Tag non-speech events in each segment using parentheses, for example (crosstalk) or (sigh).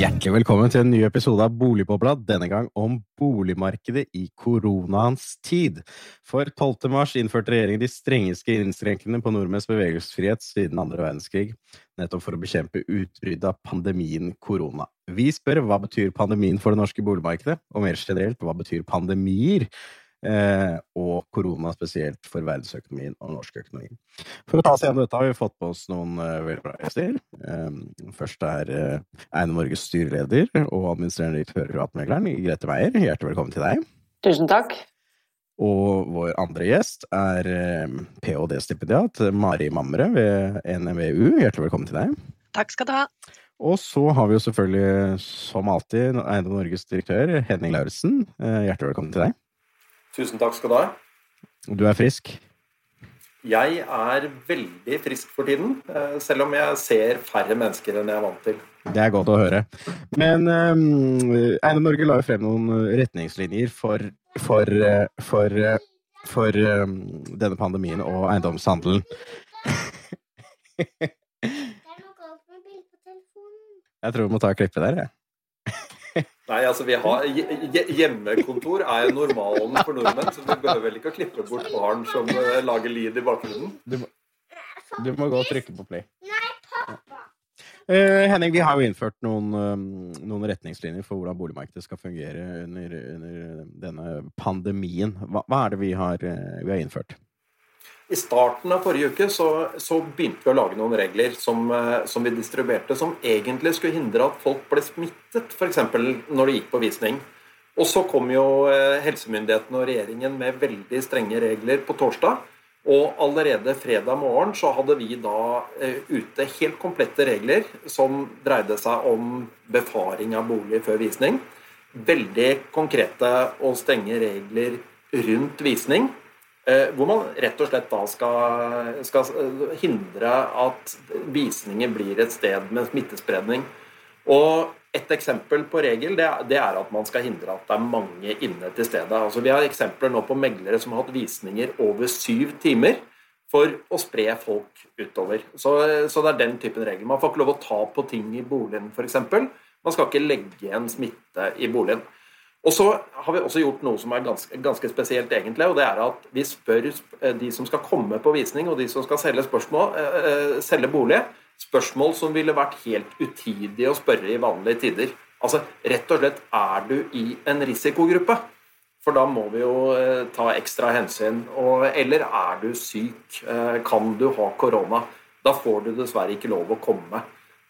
Hjertelig velkommen til en ny episode av Boligbobla, denne gang om boligmarkedet i koronaens tid. For 12. mars innførte regjeringen de strengeste innskrenkningene på nordmenns bevegelsesfrihet siden andre verdenskrig, nettopp for å bekjempe utbruddet av pandemien korona. Vi spør hva betyr pandemien for det norske boligmarkedet, og mer generelt, hva betyr pandemier? Eh, og korona spesielt for verdensøkonomien og norsk økonomi. For å ta oss gjennom dette har vi fått med oss noen uh, veldig bra gjester. Um, først er uh, Eiendom Norges styreleder og administrerende direktør i Privatmegleren, Grete Meier. Hjertelig velkommen til deg. Tusen takk. Og vår andre gjest er ph.d.-stipendiat Mari Mamre ved NMVU. Hjertelig velkommen til deg. Takk skal du ha. Og så har vi jo selvfølgelig, som alltid, Eiendom Norges direktør Henning Lauritzen. Hjertelig velkommen til deg. Tusen takk skal du ha. Du er frisk? Jeg er veldig frisk for tiden, eh, selv om jeg ser færre mennesker enn jeg er vant til. Det er godt å høre. Men um, Eiendom Norge la jo frem noen retningslinjer for, for, eh, for, eh, for um, denne pandemien og eiendomshandelen. jeg tror vi må ta klippet der, jeg. Nei, altså vi har Hjemmekontor er jo normalen for nordmenn, så vi behøver vel ikke å klippe bort barn som eh, lager lyd i bakgrunnen. Du må, du må gå og trykke på play. Nei, pappa! Uh, Henning, vi har jo innført noen, um, noen, retningslinjer for hvordan boligmarkedet skal fungere under, under denne pandemien. Hva, hva, er det vi har, uh, vi har innført? I starten av forrige uke så, så, begynte vi å lage noen regler som, eh, som, vi distribuerte, som egentlig skulle hindre at folk ble smittet, f.eks. når de gikk på visning. Og så kom jo eh, helsemyndighetene og regjeringen med veldig strenge regler på torsdag. Og allerede fredag morgen så hadde vi da eh, ute helt komplette regler som dreide seg om befaring av bolig før visning. Veldig konkrete og strenge regler rundt visning. Eh, hvor man rett og slett da skal, skal, hindre at visninger blir et sted med smittespredning. Og Et eksempel på regel det er, det er, at man skal hindre at det er mange inne til stedet. Altså, vi har eksempler nå på meglere som har hatt visninger over syv timer for å spre folk utover. Så, så det er den typen regler. Man får ikke lov å ta på ting i boligen, f.eks. Man skal ikke legge igjen smitte i boligen. Og så har vi også gjort noe som er ganske, ganske, spesielt, egentlig. og det er at Vi spør eh, de som skal komme på visning, og de som skal selge, spørsmål, eh, eh, selge bolig, spørsmål som ville vært helt utidige å spørre i vanlige tider. Altså, Rett og slett er du i en risikogruppe? For da må vi jo ta ekstra hensyn. Og, eller er du syk? Kan du ha korona? Da får du dessverre ikke lov å komme.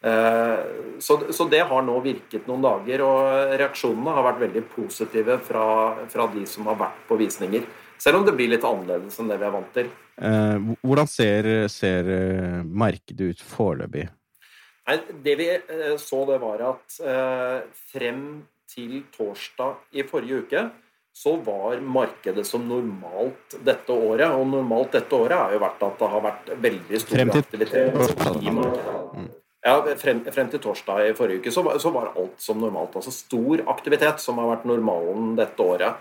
Eh, så, så, det har nå virket noen dager, og reaksjonene har vært veldig positive fra, fra, de som har vært på visninger. Selv om det blir litt annerledes enn det vi er vant til. Eh, hvordan ser, ser eh, markedet ut foreløpig? Det vi så, det var at frem til torsdag i forrige uke så var markedet som normalt dette året. Og normalt dette året har jo vært at det har vært veldig stor aktivitet i markedet. Ja, frem, frem, til torsdag i forrige uke så, så, var alt som normalt. Altså stor aktivitet, som har vært normalen dette året.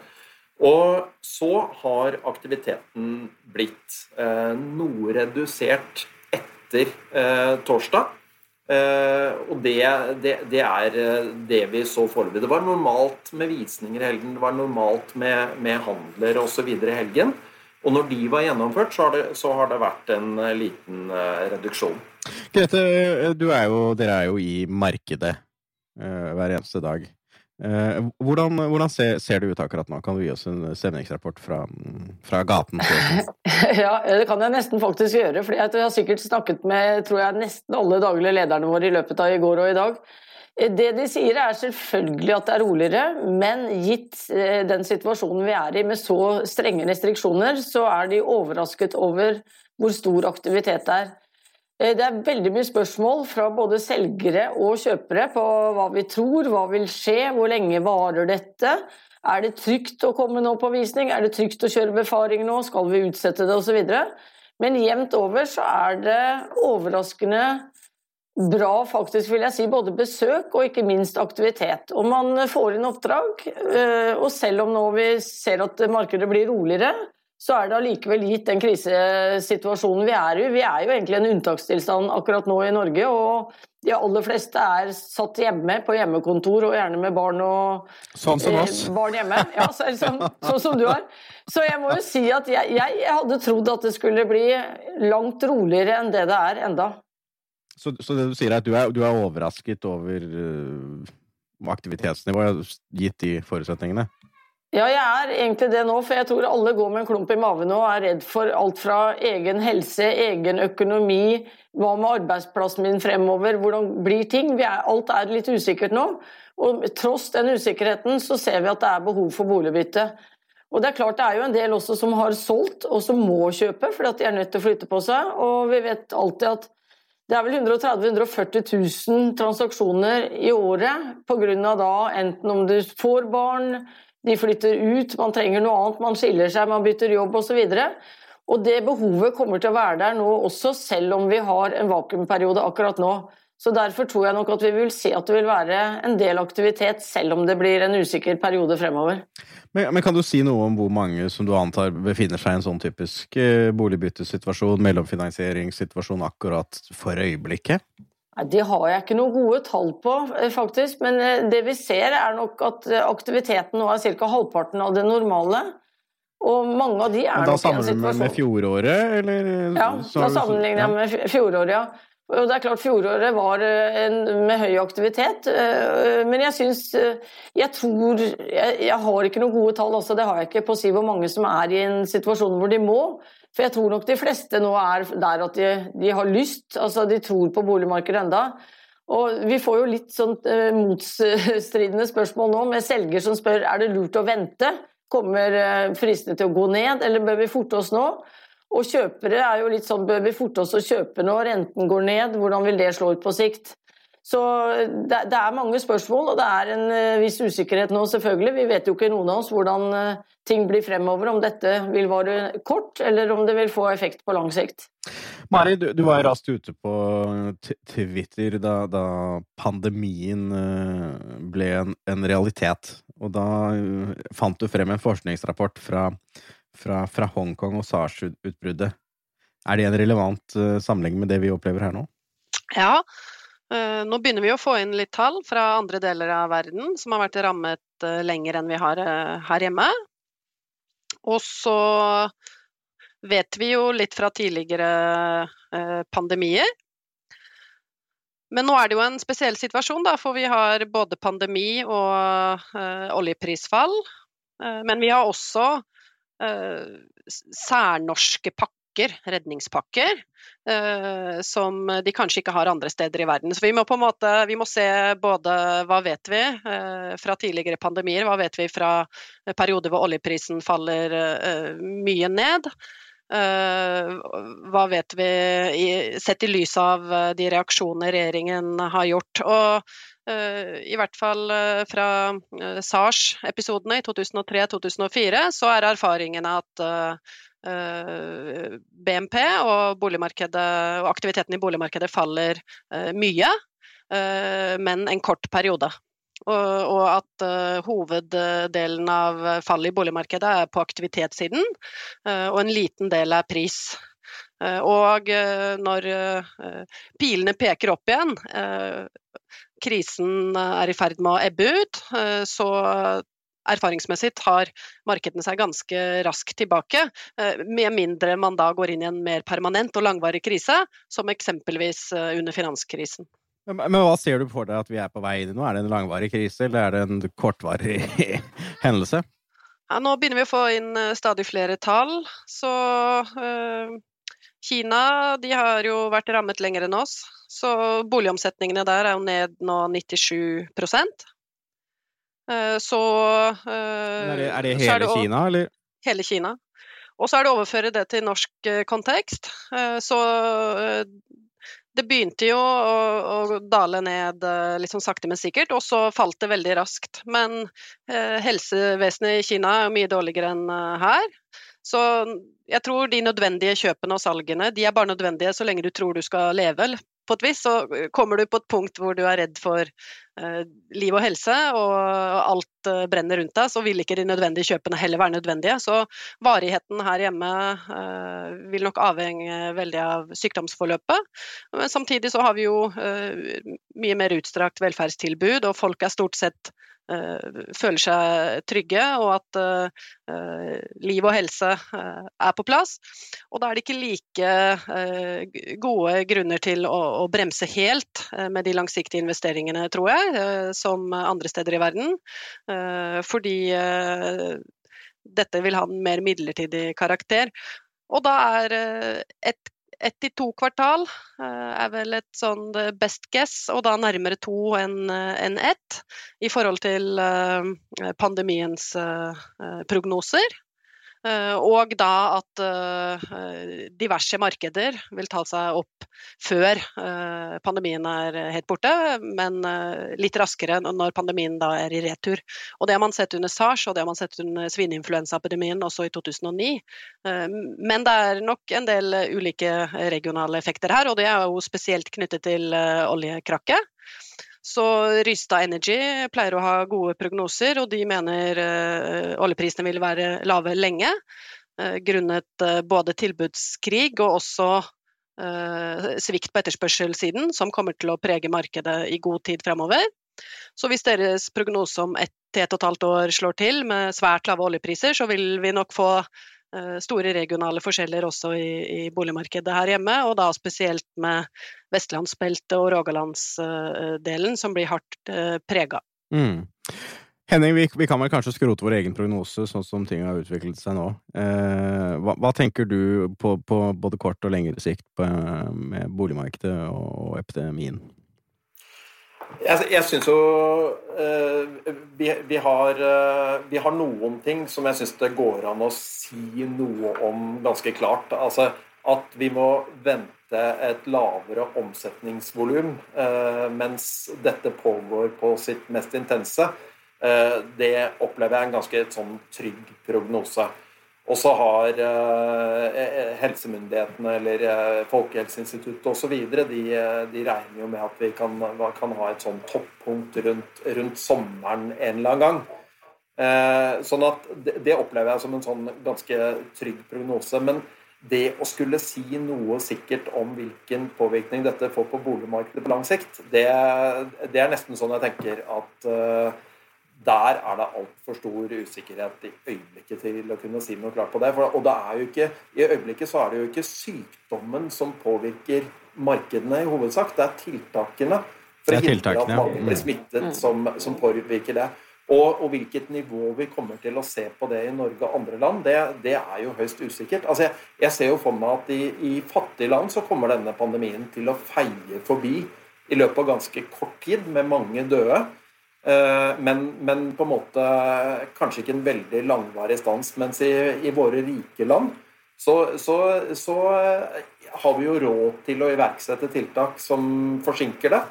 Og så har aktiviteten blitt eh, noe redusert etter eh, torsdag. Eh, og det, det, det, er eh, det vi så foreløpig. Det var normalt med visninger i helgen, det var normalt med, med handler osv. i helgen. Og når de var gjennomført, så har det, så har det vært en eh, liten uh, reduksjon. Grete, er jo, dere er jo i markedet uh, hver eneste dag. Uh, hvordan, hvordan ser, ser, det ut akkurat nå? Kan du gi oss en stemningsrapport fra, fra gaten? (laughs) ja, det kan jeg nesten faktisk gjøre. For jeg har sikkert snakket med tror jeg, nesten alle daglige lederne våre i løpet av i går og i dag. Det de sier er selvfølgelig at det er roligere, men gitt eh, den situasjonen vi er i med så strenge restriksjoner, så er de overrasket over hvor stor aktivitet det er. Eh, det er veldig mye spørsmål fra både selgere og kjøpere på hva vi tror, hva vil skje, hvor lenge varer dette? Er det trygt å komme nå på visning? Er det trygt å kjøre befaring nå? Skal vi utsette det? osv. Men jevnt over så er det overraskende bra, faktisk, vil jeg si, både besøk og ikke minst aktivitet. Og man får inn oppdrag, eh, og selv om nå vi ser at markedet blir roligere, så er det allikevel gitt den krisesituasjonen vi er i. Vi er jo egentlig en unntakstilstand akkurat nå i Norge, og de aller fleste er satt hjemme på hjemmekontor, og gjerne med barn og Sånn som oss. Eh, barn hjemme. Ja, så, sånn, sånn, som du er. Så jeg må jo si at jeg, jeg, hadde trodd at det skulle bli langt roligere enn det det er enda. Så, så det du sier er at du er, du er overrasket over uh, aktivitetsnivået, gitt de forutsetningene? Ja, jeg er egentlig det nå, for jeg tror alle går med en klump i maven og er redd for alt fra egen helse, egen økonomi, hva med arbeidsplassen min fremover, hvordan blir ting? Er, alt er litt usikkert nå. Og tross den usikkerheten så ser vi at det er behov for boligbytte. Og det er klart det er jo en del også som har solgt, og som må kjøpe fordi at de er nødt til å flytte på seg. Og vi vet alltid at det er vel 130 000-140 000 transaksjoner i året pga. da enten om du får barn, de flytter ut, man trenger noe annet, man skiller seg, man bytter jobb osv. Og, det behovet kommer til å være der nå også, selv om vi har en vakuumperiode akkurat nå. Så Derfor tror jeg nok at vi vil se at det vil være en del aktivitet, selv om det blir en usikker periode fremover. Men, men kan du si noe om hvor mange som du antar befinner seg i en sånn typisk eh, boligbyttesituasjon, mellomfinansieringssituasjon akkurat for øyeblikket? Det har jeg ikke noen gode tall på, eh, faktisk. Men eh, det vi ser, er nok at eh, aktiviteten nå er ca. halvparten av det normale. Og mange av de er nok i en situasjon Da sammenligner du med fjoråret, eller? Ja, da sammenligner jeg med fjoråret, ja. Og det er klart Fjoråret var en, med høy aktivitet, men jeg syns Jeg tror jeg, jeg, har ikke noen gode tall også, det har jeg ikke på å si hvor mange som er i en situasjon hvor de må. For jeg tror nok de fleste nå er der at de, de har lyst, altså de tror på boligmarkedet enda. Og vi får jo litt sånn eh, motstridende spørsmål nå, med selger som spør er det lurt å vente. Kommer eh, fristene til å gå ned, eller bør vi forte oss nå? Og kjøpere er jo litt sånn bør vi forte oss å kjøpe nå, renten går ned, hvordan vil det slå ut på sikt? Så det, det, er mange spørsmål, og det er en uh, viss usikkerhet nå, selvfølgelig. Vi vet jo ikke noen av oss hvordan uh, ting blir fremover, om dette vil vare kort, eller om det vil få effekt på lang sikt. Mari, du, du var raskt ute på Twitter da, da pandemien ble en, en, realitet. Og da fant du frem en forskningsrapport fra, fra, fra Hongkong og SARS-utbruddet. Er det en relevant sammenligning med det vi opplever her nå? Ja, Eh, nå begynner vi å få inn litt tall fra andre deler av verden som har vært rammet eh, lenger enn vi har eh, her hjemme. Og så vet vi jo litt fra tidligere pandemier. Men nå er det jo en spesiell situasjon, da, for vi har både pandemi og oljeprisfall. men vi har også særnorske pakker, redningspakker, eh, som de kanskje ikke har andre steder i verden. Så vi må på en måte vi må se både hva vet vi eh, fra tidligere pandemier, hva vet vi fra perioder hvor oljeprisen faller eh, mye ned. hva vet vi sett i lys av de reaksjoner regjeringen har gjort. Og i hvert fall fra SARS-episodene i 2003-2004, så er erfaringene at BNP og, og, aktiviteten i boligmarkedet faller eh, mye, eh, men en kort periode. Og, at hoveddelen av fallet i boligmarkedet er på aktivitetssiden, og en liten del er pris. Og når pilene peker opp igjen, krisen er i ferd med å ebbe ut, så erfaringsmessig tar markedene seg ganske raskt tilbake, eh, med mindre man da går inn i en mer permanent og langvarig krise, som eksempelvis eh, under finanskrisen. Men, hva ser du for deg at vi er på vei inn i nå? Er det en langvarig krise, eller er det en kortvarig (laughs) hendelse? Ja, nå begynner vi å få inn eh, stadig flere tall. Så øh, Kina de har jo vært rammet lenger enn oss. Så boligomsetningene der er jo ned nå 97 Eh, så Er det, er det hele er det Kina, eller? Hele Kina. Og så er det å overføre det til norsk eh, kontekst. Eh, så det begynte jo å, å, dale ned litt sånn sakte, men sikkert, og så falt det veldig raskt. Men eh, helsevesenet i Kina er mye dårligere enn her. Så jeg tror de nødvendige kjøpene og salgene de er bare nødvendige så lenge du tror du skal leve på et vis, så kommer du på et punkt hvor du er redd for eh, liv og helse, og alt eh, brenner rundt deg, så vil ikke de nødvendige kjøpene heller være nødvendige. Så varigheten her hjemme eh, vil nok avhenge veldig av sykdomsforløpet. Men samtidig så har vi jo mye mer utstrakt velferdstilbud, og folk er stort sett Eh, føler seg trygge, og at uh, liv og helse uh, er på plass. Og da er det ikke like uh, gode grunner til å, å bremse helt med de langsiktige investeringene, tror jeg, som andre steder i verden. fordi dette vil ha en mer midlertidig karakter. Og da er et ett til to kvartal eh, er vel et sånn eh, best guess, og da nærmere to enn eh, ett i forhold til pandemiens prognoser. Eh, og da at eh, diverse markeder vil ta seg opp før eh, pandemien er helt borte, men litt raskere når pandemien da er i retur. Og Det har man sett under SARS og det har man sett under svineinfluensaepidemien også i 2009. Men det er nok en del ulike regionale effekter her, og det er jo spesielt knyttet til oljekrakket. Så Rystad Energy pleier å ha gode prognoser, og de mener uh, oljeprisene vil være lave lenge. Uh, grunnet uh, både tilbudskrig og også svikt på etterspørselssiden, som kommer til å prege markedet i god tid fremover. Så hvis deres prognose om ett til ett og et halvt år slår til med svært lave oljepriser, så vil vi nok få Eh, store regionale forskjeller også i, i, boligmarkedet her hjemme, og da spesielt med vestlandsbeltet og rogalandsdelen, som blir hardt eh, prega. Mm. Henning, vi, vi, kan vel kanskje skrote vår egen prognose, sånn som ting har utviklet seg nå. Eh, hva, hva, tenker du på, på, både kort og lengre sikt på, med boligmarkedet og epidemien? Jeg, jeg syns jo uh, vi, vi, har, uh, vi, har, noen ting som jeg syns det går an å si noe om ganske klart. Altså at vi må vente et lavere omsetningsvolum uh, mens dette pågår på sitt mest intense. det opplever jeg en ganske sånn trygg prognose. Og så har eh, eh, helsemyndighetene eller eh, Folkehelseinstituttet osv. De, de regner jo med at vi kan, kan ha et sånn toppunkt rundt, rundt, sommeren en eller annen gang. sånn at det, det, opplever jeg som en sånn ganske trygg prognose. Men det å skulle si noe sikkert om hvilken påvirkning dette får på boligmarkedet på lang sikt, det, det er nesten sånn jeg tenker at der er det altfor stor usikkerhet i øyeblikket til å kunne si noe klart på det. For, og det er jo ikke, I øyeblikket så er det jo ikke sykdommen som påvirker markedene i hovedsak, det er tiltakene for å hindre at mange blir mm. smittet, mm. som, som påvirker det. Og, og, hvilket nivå vi kommer til å se på det i Norge og andre land, det, det er jo høyst usikkert. Altså jeg, jeg, ser jo for meg at i, i, fattige land så kommer denne pandemien til å feie forbi i løpet av ganske kort tid, med mange døde. Eh, men, men, på en måte kanskje ikke en veldig langvarig stans. Mens i, i våre rike land så, så, så, har vi jo råd til å iverksette tiltak som forsinker det.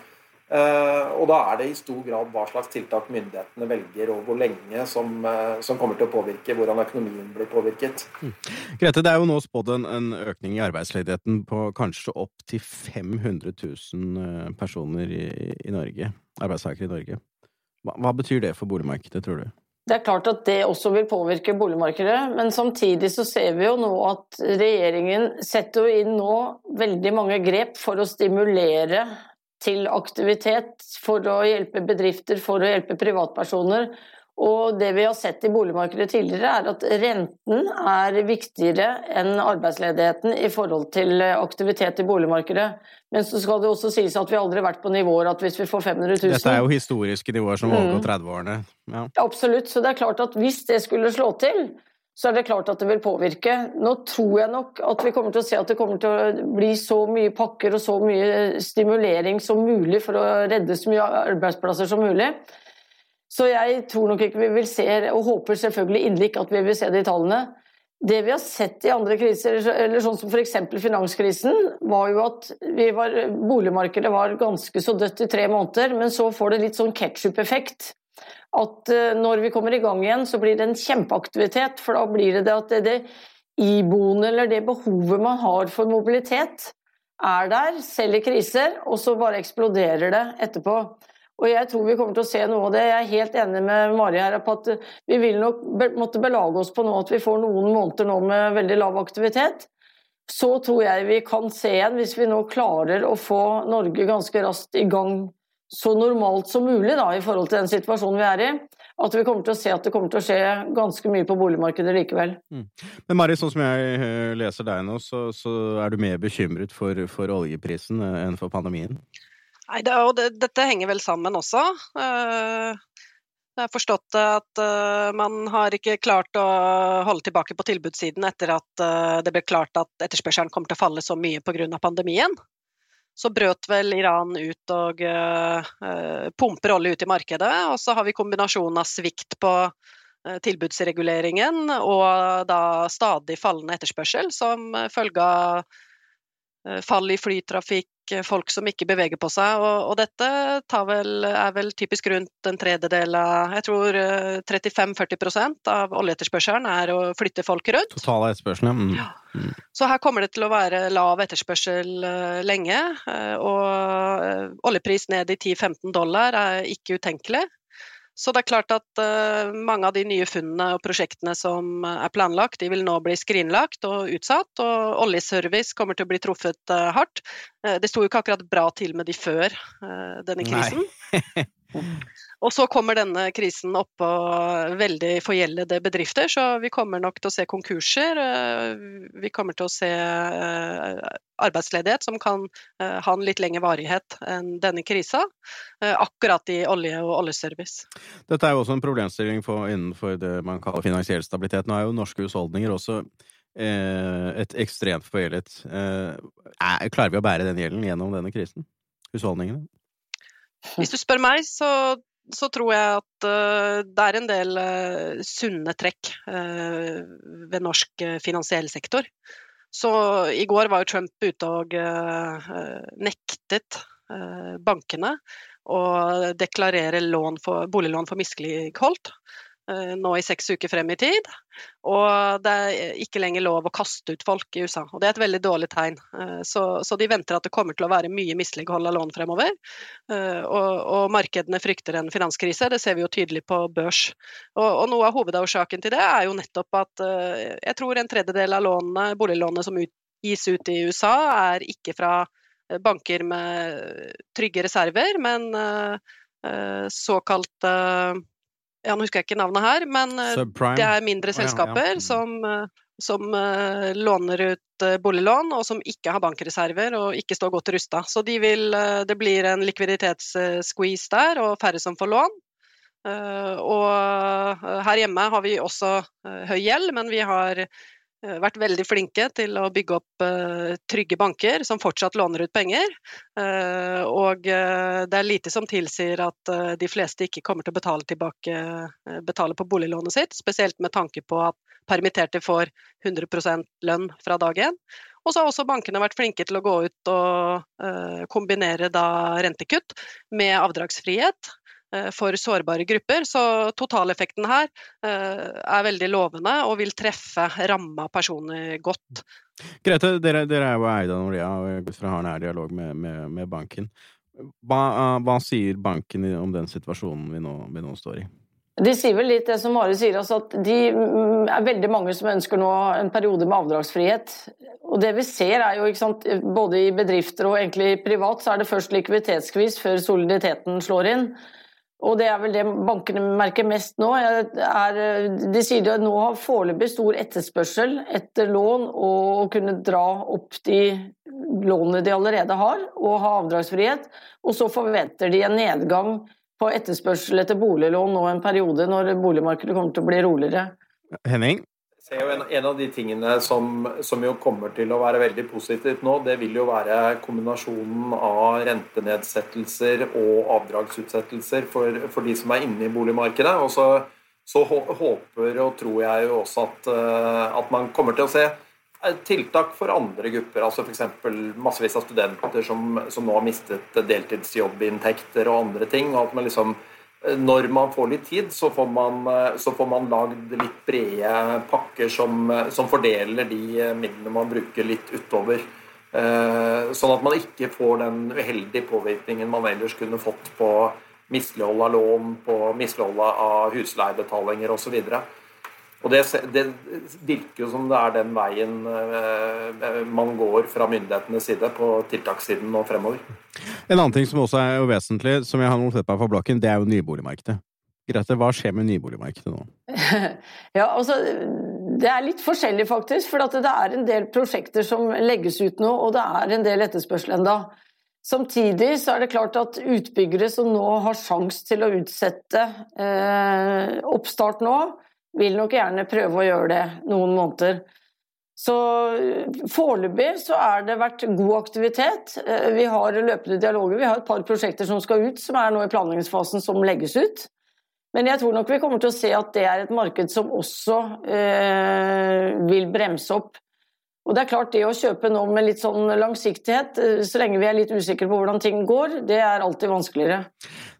Eh, og da er det i stor grad hva slags tiltak myndighetene velger, og hvor lenge som, eh, som kommer til å påvirke hvordan økonomien blir påvirket. Mm. Grete, det er jo nå spådd en, en, økning i arbeidsledigheten på kanskje opp til 500 000 personer i, i Norge. Arbeidstakere i Norge. Hva, hva betyr det for boligmarkedet, tror du? Det er klart at det også vil påvirke boligmarkedet, men samtidig så ser vi jo nå at regjeringen setter inn nå veldig mange grep for å stimulere til aktivitet, for å hjelpe bedrifter, for å hjelpe privatpersoner. Og det vi har sett i boligmarkedet tidligere, er at renten er viktigere enn arbeidsledigheten i forhold til aktivitet i boligmarkedet. Men så skal det også sies at vi aldri har vært på nivåer at hvis vi får 500 000 Dette er jo historiske nivåer som overgår 30-årene. Ja. Absolutt. Så det er klart at hvis det skulle slå til, så er det klart at det vil påvirke. Nå tror jeg nok at vi kommer til å se at det kommer til å bli så mye pakker og så mye stimulering som mulig for å redde så mye arbeidsplasser som mulig. Så jeg tror nok ikke vi vil se, og håper selvfølgelig inderlig at vi vil se de tallene. Det vi har sett i andre kriser, eller sånn som f.eks. finanskrisen, var jo at var, boligmarkedet var ganske så dødt i tre måneder, men så får det litt sånn ketsjup-effekt. At eh, når vi kommer i gang igjen, så blir det en kjempeaktivitet. For da blir det det at det, det iboende eller det behovet man har for mobilitet, er der, selv i kriser, og så bare eksploderer det etterpå. Og jeg tror vi kommer til å se noe av det. Jeg er helt enig med Mari her på at vi vil nok måtte belage oss på nå at vi får noen måneder nå med veldig lav aktivitet. Så tror jeg vi kan se igjen, hvis vi nå klarer å få Norge ganske raskt i gang så normalt som mulig da, i forhold til den situasjonen vi er i, at vi kommer til å se at det kommer til å skje ganske mye på boligmarkedet likevel. Mm. Men Mari, sånn som jeg eh, leser deg nå, så, så er du mer bekymret for, for oljeprisen eh, enn for pandemien? Nei, det, og det, dette henger vel sammen også. Uh, jeg har forstått at uh, man har ikke klart å holde tilbake på tilbudssiden etter at uh, det ble klart at etterspørselen kommer til å falle så mye pga. pandemien. Så brøt vel Iran ut og pumper olje ut i markedet. Og så har vi kombinasjonen av svikt på tilbudsreguleringen og da stadig fallende etterspørsel som følge av fall i flytrafikk, folk som ikke beveger på seg. Og, og dette vel, er vel typisk rundt en tredjedel av Jeg tror 35-40 eh, av oljeetterspørselen er å flytte folk rundt. Total etterspørselen, mm. ja. Mm. Så her kommer det til å være lav etterspørsel lenge. Og oljepris ned i 10-15 dollar er ikke utenkelig. Så det er klart at uh, mange av de nye funnene og prosjektene som er planlagt, de vil nå bli skrinlagt og utsatt. Og oljeservice kommer til å bli truffet uh, hardt. Uh, det sto jo ikke akkurat bra til med de før denne krisen. (laughs) Og så kommer denne krisen oppå veldig forgjeldede bedrifter, så vi kommer nok til å se konkurser. Eh, vi kommer til å se eh, arbeidsledighet som kan eh, ha en litt lengre varighet enn denne krisa, akkurat i olje og oljeservice. Dette er jo også en problemstilling for, innenfor det man kaller finansiell stabilitet. Nå er jo norske husholdninger også et ekstremt forgjeldet. klarer vi å bære den gjelden gjennom denne krisen? Husholdningene? Hvis du spør meg, så så tror jeg at uh, det er en del uh, sunne trekk uh, ved norsk finansiell sektor. Så i går var jo Trump ute og nektet bankene å deklarere for, boliglån for misligholdt. Eh, nå i seks uker frem i tid. Og det er ikke lenger lov å kaste ut folk i USA. Og det er et veldig dårlig tegn. Eh, så, så de venter at det kommer til å være mye mislighold av lån fremover. Eh, og, og, markedene frykter en finanskrise, det ser vi jo tydelig på børs. Og, og noe av hovedårsaken til det er jo nettopp at jeg tror en tredjedel av lånene, boliglånene som ut, gis ut i USA, er ikke fra banker med trygge reserver, men såkalt ja, Nå husker jeg ikke navnet her, men eh, Subprime. det er mindre selskaper ja, ja. som, eh, som uh, låner ut uh, boliglån, og som ikke har bankreserver og ikke står godt rusta. Så de vil, uh, det blir en likviditetssqueeze der, og færre som får lån. og her hjemme har vi også høy gjeld, men vi har vært veldig flinke til å bygge opp uh, trygge banker som fortsatt låner ut penger. Uh, og det er lite som tilsier at de fleste ikke kommer til å betale tilbake betale på boliglånet sitt, spesielt med tanke på at permitterte får 100 lønn fra dag én. Og så har også bankene vært flinke til å gå ut og kombinere rentekutt med avdragsfrihet. Eh, for sårbare grupper. Så totaleffekten her eh, er veldig lovende og vil treffe ramma personer godt. Grete, dere, dere er jo eid av Nordea og ut har nær dialog med, med, med banken. Hva, hva, sier banken om den situasjonen vi nå, vi nå står i? De sier vel litt det som Mari sier, altså at de mm, er veldig mange som ønsker nå en periode med avdragsfrihet. Og det vi ser er jo, sant, både i bedrifter og egentlig privat, så er det først likviditetsskvis før soliditeten slår inn. Og det er vel det bankene merker mest nå. Er, de sier de nå har foreløpig stor etterspørsel etter lån og å kunne dra opp de lånene de allerede har, og ha avdragsfrihet. Og så forventer de en nedgang på etterspørsel etter boliglån nå en periode, når boligmarkedet kommer til å bli roligere. Henning? Ser jo en, en, av de tingene som, som, jo kommer til å være veldig positivt nå, det vil jo være kombinasjonen av rentenedsettelser og avdragsutsettelser for, for de som er inne i boligmarkedet. Og så, så håper og tror jeg jo også at, eh, at, man kommer til å se tiltak for andre grupper, altså f.eks. massevis av studenter som, som, nå har mistet deltidsjobbinntekter og andre ting. og at man liksom når man får litt tid, så får man, eh, så får man lagd litt brede pakker som, eh, som, fordeler de midlene man bruker litt utover. Sånn at man ikke får den uheldige påvirkningen man ellers kunne fått på mislighold av lån, på mislighold av husleiebetalinger osv. Og det, det, virker jo som det er den veien eh, man går fra myndighetenes side på tiltakssiden og fremover. En annen ting som også er vesentlig, som jeg har notert meg på blokken, det er jo nyboligmarkedet. Grete, hva skjer med nyboligmarkedet nå? (laughs) ja, altså, Det er litt forskjellig, faktisk. For det er en del prosjekter som legges ut nå, og det er en del etterspørsel enda. Samtidig så er det klart at utbyggere som nå har sjanse til å utsette eh, oppstart nå, vil nok gjerne prøve å gjøre det noen måneder. Så foreløpig så har det vært god aktivitet. Eh, vi har løpende dialoger. Vi har et par prosjekter som skal ut, som er nå i planleggingsfasen, som legges ut. Men jeg tror nok vi kommer til å se at det er et marked som også eh, vil bremse opp. Og det er klart det å kjøpe nå med litt sånn langsiktighet, eh, så lenge vi er litt usikre på hvordan ting går, det er alltid vanskeligere.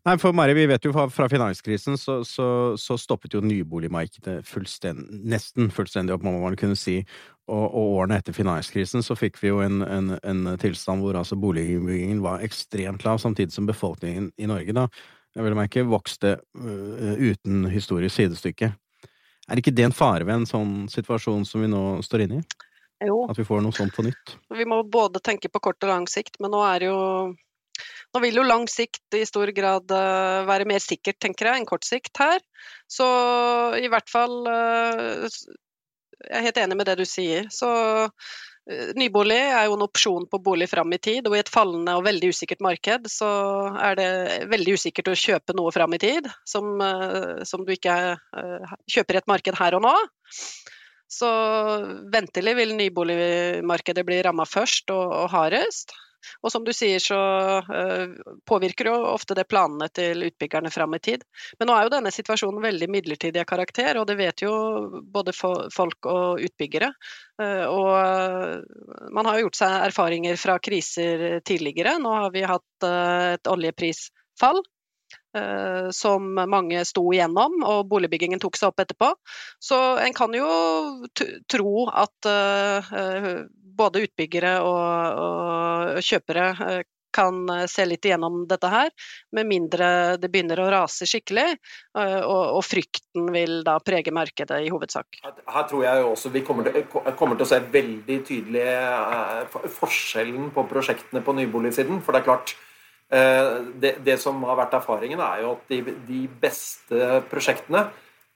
Nei, for Mari, vi vet jo fra, finanskrisen så, så, så, stoppet jo nyboligmarkedet fullstend, nesten fullstendig opp, må man kunne si. Og, og, årene etter finanskrisen så fikk vi jo en, en, en tilstand hvor altså boligbyggingen var ekstremt lav, samtidig som befolkningen i Norge da, jeg vil merke, vokste uh, uten historisk sidestykke. Er ikke det en fare ved en sånn situasjon som vi nå står inne i? Jo. At vi får noe sånt på nytt? Vi må både tenke på kort og lang sikt, men nå er jo nå vil jo lang sikt i stor grad uh, være mer sikkert, tenker jeg, enn kort sikt her. Så i hvert fall uh, Jeg er helt enig med det du sier. Så uh, nybolig er jo en opsjon på bolig fram i tid, og i et fallende og veldig usikkert marked så er det veldig usikkert å kjøpe noe fram i tid som, som du ikke kjøper i et marked her og nå. Så ventelig vil nyboligmarkedet bli ramma først og, og hardest. Og som du sier, så uh, påvirker jo ofte det planene til utbyggerne fram i tid. Men nå er jo denne situasjonen veldig midlertidig av karakter, og det vet jo både folk og utbyggere. Uh, og uh, man har jo gjort seg erfaringer fra kriser tidligere. Nå har vi hatt et oljeprisfall. Eh, som mange sto igjennom, og boligbyggingen tok seg opp etterpå. Så en kan jo tro at uh, både utbyggere og, og kjøpere kan se litt igjennom dette her, med mindre det begynner å rase skikkelig, og, og frykten vil da prege markedet i hovedsak. Her tror jeg også vi kommer til, kommer til å se veldig tydelig forskjellen på prosjektene på nyboligsiden. For det er klart, Eh, det, det, som har vært erfaringen, er jo at de, de beste prosjektene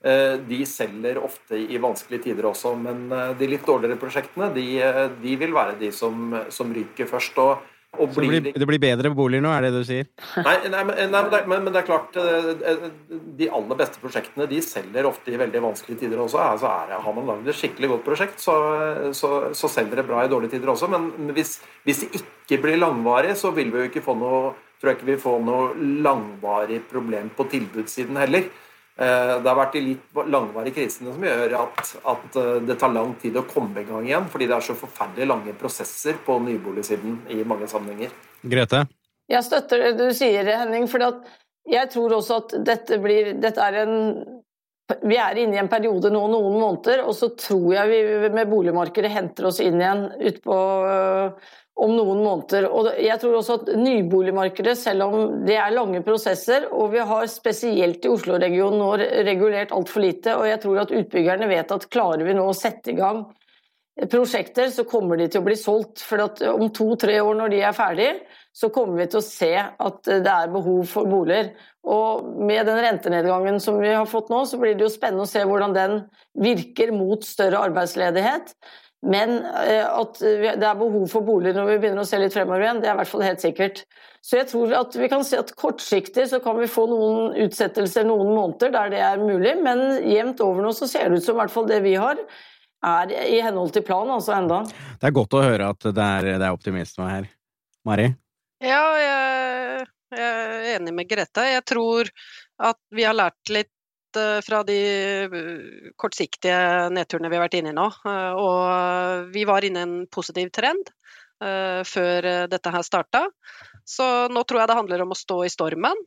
eh, de selger ofte i vanskelige tider også, men eh, de litt dårligere prosjektene de, de vil være de som, som ryker først. og så det blir, det blir, bedre boliger nå, er det det du sier? Nei, (laughs) nei, nei men, det, men, det, er klart De aller beste prosjektene de selger ofte i veldig vanskelige tider også. Altså er, har man lagd et skikkelig godt prosjekt, så, så, så, selger det bra i dårlige tider også. Men hvis, hvis det ikke blir langvarig, så vil vi jo ikke få noe tror jeg ikke vi får noe langvarig problem på tilbudssiden heller. Eh, det har vært de litt langvarige krisene som gjør at, at, eh, det tar lang tid å komme i gang igjen, fordi det er så forferdelig lange prosesser på nyboligsiden i mange sammenhenger. Grete? Jeg støtter det du sier, Henning. for jeg tror også at dette blir dette er en vi er inne i en periode nå noen måneder, og så tror jeg vi med boligmarkedet henter oss inn igjen utpå om noen måneder. Og jeg tror også at nyboligmarkedet, selv om det er lange prosesser, og vi har spesielt i Oslo-regionen nå regulert altfor lite, og jeg tror at utbyggerne vet at klarer vi nå å sette i gang prosjekter, så kommer de til å bli solgt. For om to-tre år når de er ferdige, så kommer vi til å se at det er behov for boliger. Og med den rentenedgangen som vi har fått nå, så blir det jo spennende å se hvordan den virker mot større arbeidsledighet. Men eh, at det er behov for boliger når vi begynner å se litt fremover igjen, det er i hvert fall helt sikkert. Så jeg tror at vi kan si at kortsiktig så kan vi få noen utsettelser noen måneder der det er mulig, men jevnt over nå så ser det ut som i hvert fall det vi har, er i henhold til planen, altså enda. Det er godt å høre at det er, det er optimisme her. Mari? Ja, jeg, jeg er enig med Greta. Jeg tror at vi har lært litt fra de eh, kortsiktige nedturene vi har vært inne i nå. Eh, og vi var inne i en positiv trend før dette her starta. Så nå tror jeg det handler om å stå i stormen.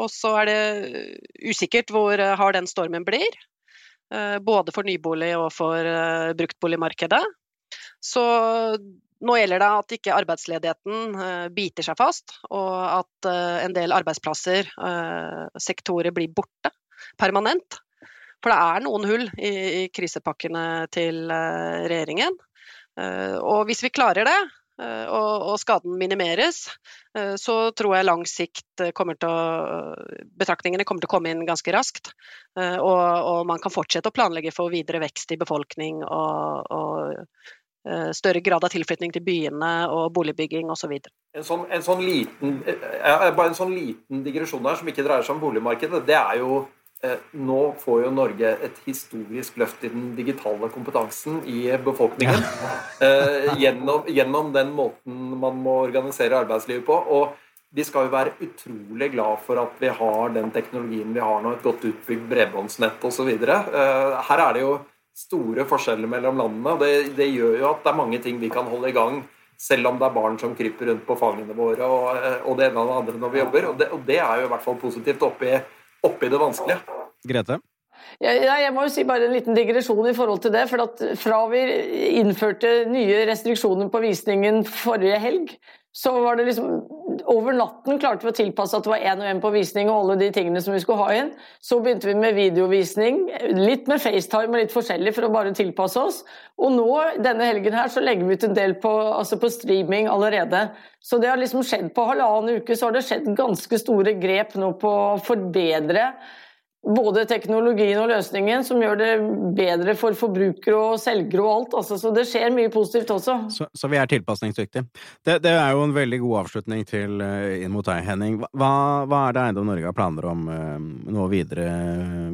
Og så er det usikkert hvor hard den stormen blir. Både for nybolig og for bruktboligmarkedet. Så nå gjelder det at ikke arbeidsledigheten biter seg fast, og at en del arbeidsplasser, sektorer, blir borte permanent. For det er noen hull i, i krisepakkene til regjeringen. Og hvis vi klarer det, Eh, og, og, skaden minimeres, eh, så tror jeg lang sikt kommer til å Betraktningene kommer til å komme inn ganske raskt. Eh, og, og man kan fortsette å planlegge for videre vekst i befolkning og, og større grad av tilflytning til byene og boligbygging osv. En, sånn, en, sånn en sånn liten digresjon her som ikke dreier seg om boligmarkedet, det er jo Eh, nå får jo Norge et historisk løft i den digitale kompetansen i befolkningen. Eh, gjennom, gjennom, den måten man må organisere arbeidslivet på. Og vi skal jo være utrolig glad for at vi har den teknologien vi har nå, et godt utbygd bredbåndsnett osv. Eh, her er det jo store forskjeller mellom landene. Det, det gjør jo at det er mange ting vi kan holde i gang selv om det er barn som kryper rundt på fangene våre og, og det ene og det andre når vi jobber. Og det, og det er jo i hvert fall positivt oppi oppi det vanskelige. Grete? Jeg, jeg, må jo si bare en liten digresjon i forhold til det. for at Fra vi innførte nye restriksjoner på visningen forrige helg, så var det liksom Over natten klarte vi å tilpasse at det var én og én på visning og alle de tingene som vi skulle ha inn. Så begynte vi med videovisning, litt med FaceTime og litt forskjellig for å bare tilpasse oss. Og nå, denne helgen her, så legger vi ut en del på, altså på streaming allerede. Så det har liksom skjedd på halvannen uke, så har det skjedd ganske store grep nå på å forbedre både teknologien og løsningen som gjør det bedre for forbrukere og selgere og alt. Altså, så det skjer mye positivt også. Så, så vi er tilpasningsdyktige. Det, det, er jo en veldig god avslutning til uh, inn mot deg, Henning. Hva, hva, er det Eiendom Norge har planer om uh, nå videre?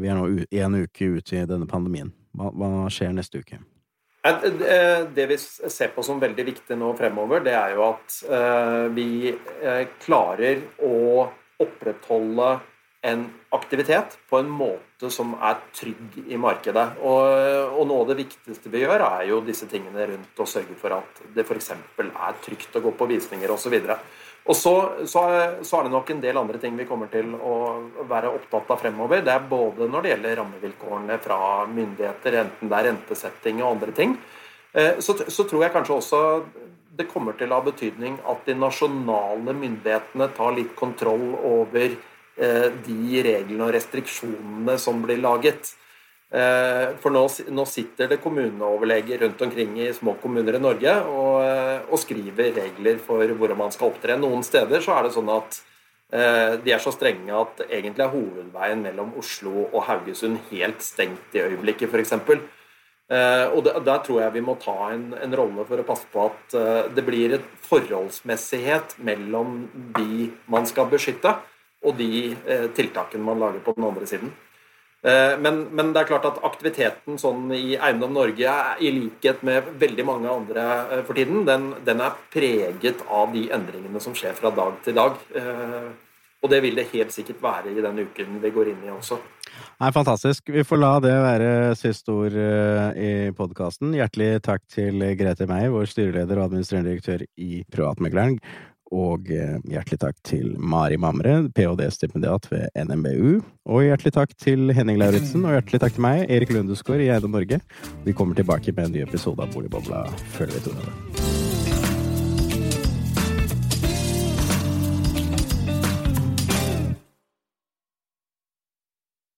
Vi er nå en uke ute i denne pandemien. Hva, hva skjer neste uke? Det vi ser på som veldig viktig nå fremover, det er jo at uh, vi klarer å opprettholde en aktivitet på en måte som er trygg i markedet. Og, og, noe av det viktigste vi gjør, er jo disse tingene rundt å sørge for at det f.eks. er trygt å gå på visninger osv. Og så, så, så er det nok en del andre ting vi kommer til å være opptatt av fremover. Det er både når det gjelder rammevilkårene fra myndigheter, enten det er rentesetting og andre ting. Eh, så, så tror jeg kanskje også det kommer til å ha betydning at de nasjonale myndighetene tar litt kontroll over de reglene og restriksjonene som blir laget. Eh, for nå, nå sitter det kommuneoverleger rundt omkring i små kommuner i Norge og, eh, og, skriver regler for hvordan man skal opptre. Noen steder så er det sånn at de er så strenge at egentlig er hovedveien mellom Oslo og Haugesund helt stengt i øyeblikket, f.eks. Og Der tror jeg vi må ta en, en rolle for å passe på at det blir et forholdsmessighet mellom de man skal beskytte og de eh, tiltakene man lager på den andre siden. Eh, men, men, det er klart at aktiviteten sånn i Eiendom Norge, i likhet med veldig mange andre eh, for tiden, den, den, er preget av de endringene som skjer fra dag til dag. Og det vil det helt sikkert være i den uken vi går inn i også. Nei, Fantastisk. Vi får la det være siste ord i podkasten. Hjertelig takk til Grete Meyer, vår styreleder og administrerende direktør i Privatmegleren. Og eh, hjertelig takk til Mari Mamre, ph.d.-stipendiat ved NMBU. Og hjertelig takk til Henning Lauritzen, og hjertelig takk til meg, Erik Lundesgaard i Eide Norge. Vi kommer tilbake med en ny episode av Boligbobla før vi tror det.